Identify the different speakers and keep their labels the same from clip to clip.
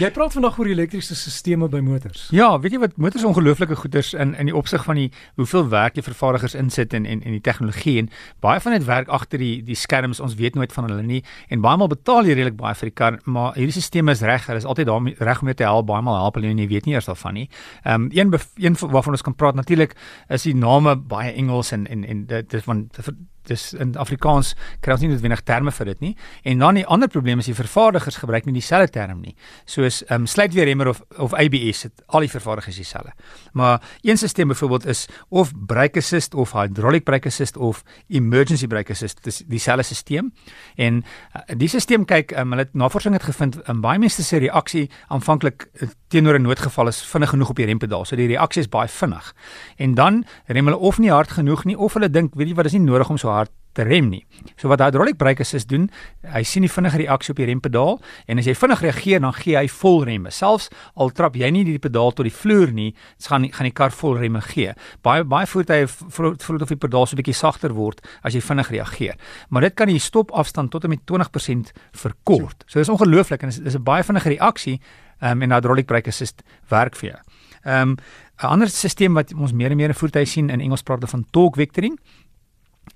Speaker 1: Jy praat vandag oor elektriese stelsels by motors.
Speaker 2: Ja, weet jy wat motors ongelooflike goeders in in die opsig van die hoeveel werk die vervaardigers insit in en en die tegnologie en baie van dit werk agter die die skerms. Ons weet nooit van hulle nie en baie maal betaal jy redelik baie vir die kar, maar hierdie stelsel is reg. Hulle is altyd daar reg om jou te help. Baie maal help hulle en jy weet nie eers daarvan nie. Ehm um, een een waarvan ons kan praat natuurlik is die name baie Engels en en en dit is van dis in Afrikaans kry ons nie noodwendig terme vir dit nie. En dan die ander probleem is die vervaardigers gebruik nie dieselfde term nie. Soos ehm um, sluitweerremmer of of ABS het al die vervaardigers dieselfde. Maar een stelsel byvoorbeeld is of brake assist of hydraulic brake assist of emergency brake assist. Dis dieselfde stelsel. En uh, die stelsel kyk um, hulle het navorsing het gevind in um, baie mense se reaksie aanvanklik uh, teenoor 'n noodgeval is vinnig genoeg op die rempedaal. So die reaksie is baie vinnig. En dan rem hulle of nie hard genoeg nie of hulle dink weet jy wat is nie nodig om so hard te rem nie. So wat hydraulic brake assist doen, hy sien die vinnige reaksie op die rempedaal en as jy vinnig reageer dan gee hy vol remme. Selfs al trap jy nie die pedaal tot die vloer nie, gaan gaan die kar vol remme gee. Baie baie voertuie voel of die pedaal so 'n bietjie sagter word as jy vinnig reageer. Maar dit kan die stopafstand tot en met 20% verkort. So dis ongelooflik en dis is 'n baie vinnige reaksie um, en hydraulic brake assist werk vir jou. Ehm um, 'n ander stelsel wat ons meer en meer in voertuie sien in Engels praat hulle van torque vectoring.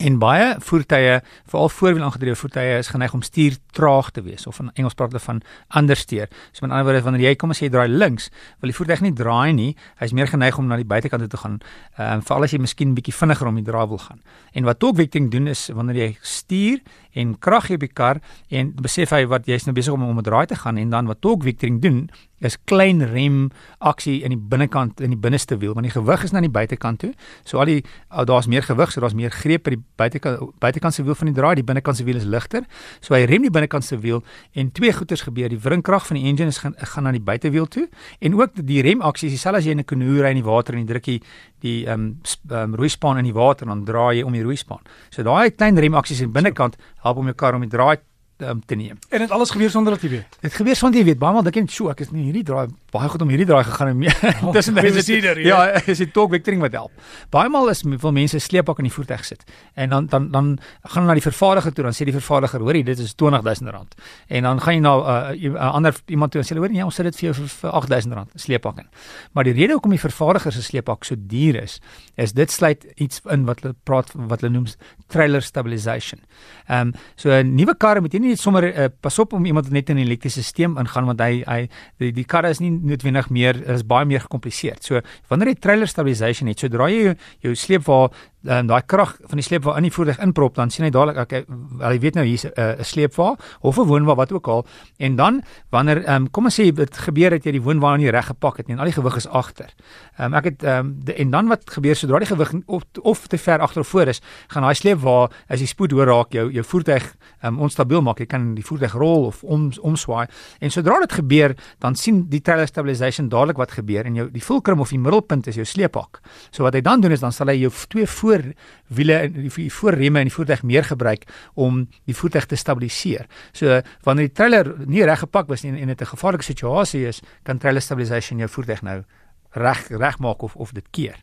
Speaker 2: En baie voertuie, veral voorwiel aangedrewe voertuie is geneig om stuur traag te wees of in Engels praat hulle van understeer. So met ander woorde wanneer jy kom as jy draai links, wil die voertuig nie draai nie, hy's meer geneig om na die buitekant te gaan. Ehm um, veral as jy miskien bietjie vinniger om die draai wil gaan. En wat torque vectoring doen is wanneer jy stuur en krag gee die kar en besef hy wat jy's nou besig om om 'n draai te gaan en dan wat torque vectoring doen is klein rem aksie in die binnekant in die binneste wiel want die gewig is na die buitekant toe. So al die daar's meer gewig, so daar's meer greep by die buitekant buitekantse wiel van die draai, die binnekantse wiel is ligter. So hy rem die binnekantse wiel en twee goeters gebeur. Die wringkrag van die engine is gaan gaan na die buitewiel toe en ook die rem aksie, dieselfde as jy in 'n kanoe ry in die water en jy druk die die ehm um, um, roeispan in die water en dan draai jy om die roeispan. So daai klein rem aksies in binnekant help om jou kar om die draai um, te neem.
Speaker 1: En dit alles gebeur sonder dat jy weet.
Speaker 2: Dit gebeur sonder jy weet. Baie maal dink jy, "Sjoe, ek is nie hierdie draai baie goed om hierdie draai gegaan en
Speaker 1: oh, tussen die
Speaker 2: bestuurder." Ja, is dit talk vectoring wat help. Baie maal is veel mense sleepbak in die voertuig sit. En dan dan dan gaan hulle na die vervaardiger toe, dan sê die vervaardiger, "Hoorie, dit is R20000." En dan gaan jy na 'n uh, uh, uh, ander iemand toe en sê, "Hoorie, nee, ons sit dit vir jou vir, vir R8000 sleepbak in." Maar die rede hoekom die vervaardiger se sleepbak so duur is, is dit sluit iets in wat hulle praat wat hulle noem trailer stabilization. Ehm um, so 'n nuwe kar moet jy nie net sommer uh, pas op om iemand net in 'n elektriese stelsel ingaan want hy hy die, die karre is nie noodwendig meer is baie meer gekompliseer. So wanneer jy trailer stabilization het, sodra jy jou sleepwa um, daai krag van die sleepwa in die voertuig inprop, dan sien hy dadelik okay, wel hy weet nou hier's 'n uh, sleepwa of 'n woonwa wat ook al en dan wanneer um, kom ons sê dit gebeur dat jy die woonwa nie reg gepak het nie en al die gewig is agter. Um, ek het um, de, en dan wat gebeur sodra die gewig of, of te ver agter of voor is, gaan daai sleepwa as die spoed hoor raak jou jou voertuig um, onstabiel maak. Jy kan die voertuig rol of om omswaai en sodra dit gebeur, dan sien die trailer stabilization dadelik wat gebeur en jou die fulcrum of die middelpunt is jou sleephak. So wat hy dan doen is dan sal hy jou twee voor voor wiele en die voorremme in die voertuig meer gebruik om die voertuig te stabiliseer. So wanneer die trailer nie reg gepak was nie en dit 'n gevaarlike situasie is, kan trailer stabilization jou voertuig nou reg regmaak of of dit keer.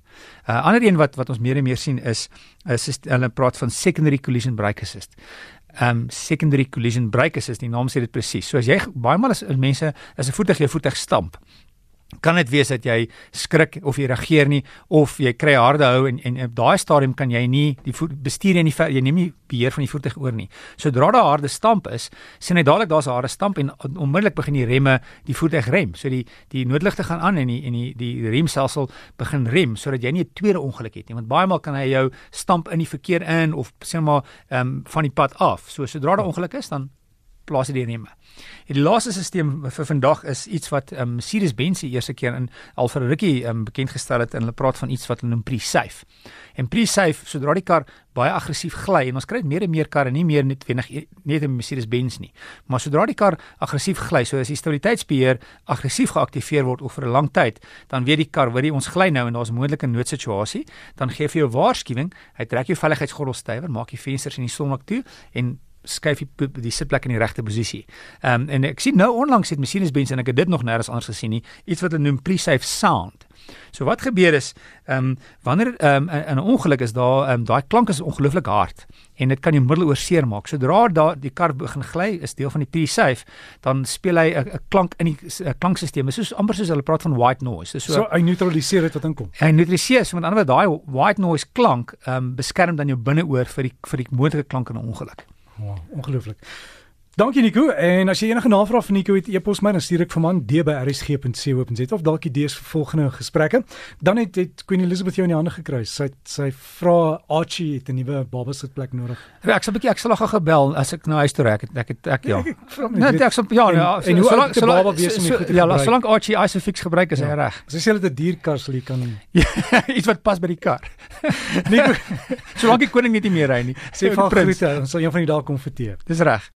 Speaker 2: 'n uh, Ander een wat wat ons meer en meer sien is is hulle praat van secondary collision brake assist. Um secondary collision brake assist, die naam sê dit presies. So as jy baie maal as, as mense as 'n voertuig jou voertuig stamp, kan dit wees dat jy skrik of jy reageer nie of jy kry harde hou en en op daai stadium kan jy nie die bestuur jy nie jy neem nie beheer van die voertuig oor nie. Sodra daar harde stamp is, sien jy dadelik daar's 'n harde stamp en onmiddellik begin die remme die voertuig rem. So die die noodligte gaan aan en die en die die remstelsel begin rem sodat jy nie 'n tweede ongeluk het nie. Want baie maal kan hy jou stamp in die verkeer in of sê maar ehm um, van die pad af. So sodra daar ongeluk is dan plaas dit die remme. En die laaste stelsel vir vandag is iets wat ehm um, Mercedes-Benz die eerste keer in Alfa Rookie ehm um, bekend gestel het en hulle praat van iets wat hulle noem pre-safe. En pre-safe, sodra die kar baie aggressief gly en ons kry meer en meer karre nie meer net wenig net 'n Mercedes-Benz nie, maar sodra die kar aggressief gly, so as die stabiliteitsbeheer aggressief geaktiveer word oor 'n lang tyd, dan weet die kar, weet jy, ons gly nou en daar's 'n moontlike noodsituasie, dan gee vir jou waarskuwing, hy trek jou veiligheidsgordel stywer, maak die vensters en die sonmak toe en skuif die die sitplek in die regte posisie. Ehm um, en ek sien nou onlangs het Mercedes Benz en ek het dit nog nêrens anders gesien nie, iets wat hulle noem pre-safe sound. So wat gebeur is, ehm um, wanneer ehm um, 'n ongeluk is daar ehm um, daai klank is ongelooflik hard en dit kan jou middeloor seermaak. Sodra daar die kar begin gly, is deel van die pre-safe, dan speel hy 'n klank in die s- 'n klankstelsel. Dis soos amper soos hulle praat van white noise. Dis so,
Speaker 1: So hy neutraliseer dit wat inkom.
Speaker 2: Hy neutraliseer, so met ander woorde daai white noise klank ehm um, beskerm dan jou binneoor vir die vir die moontlike klank in 'n ongeluk.
Speaker 1: Wow, ongelooflik. Dankie Nico en as jy enige navrae vir Nico het, e-pos my dan stuur ek vir man d@rsg.co.za of dalk idees vir volgende gesprekke. Dan het, het Queen Elizabeth jou in die hande gekry. Sy sy vra Archie het 'n nuwe babasitplek nodig.
Speaker 2: Ja, ek sal 'n bietjie ek sal haar gebel as ek na huis toe ry. Ek het- ek het ek ja.
Speaker 1: Ek vra my
Speaker 2: Nee,
Speaker 1: net,
Speaker 2: ek sal ja,
Speaker 1: En-
Speaker 2: ja,
Speaker 1: en hoe
Speaker 2: solank-
Speaker 1: oud die
Speaker 2: solank-
Speaker 1: baba wees om
Speaker 2: so-
Speaker 1: goed te
Speaker 2: Ja,
Speaker 1: gebruik?
Speaker 2: solank Archie Isofix gebruik is hy
Speaker 1: Ja.
Speaker 2: reg.
Speaker 1: As jy sê dit 'n dierkar sal jy kan
Speaker 2: Iets wat pas by die kar.
Speaker 1: Nico
Speaker 2: Solank die koning net nie meer ry nie.
Speaker 1: sê vir groete, ons sal een van die dae kom vir tee.
Speaker 2: Dis reg.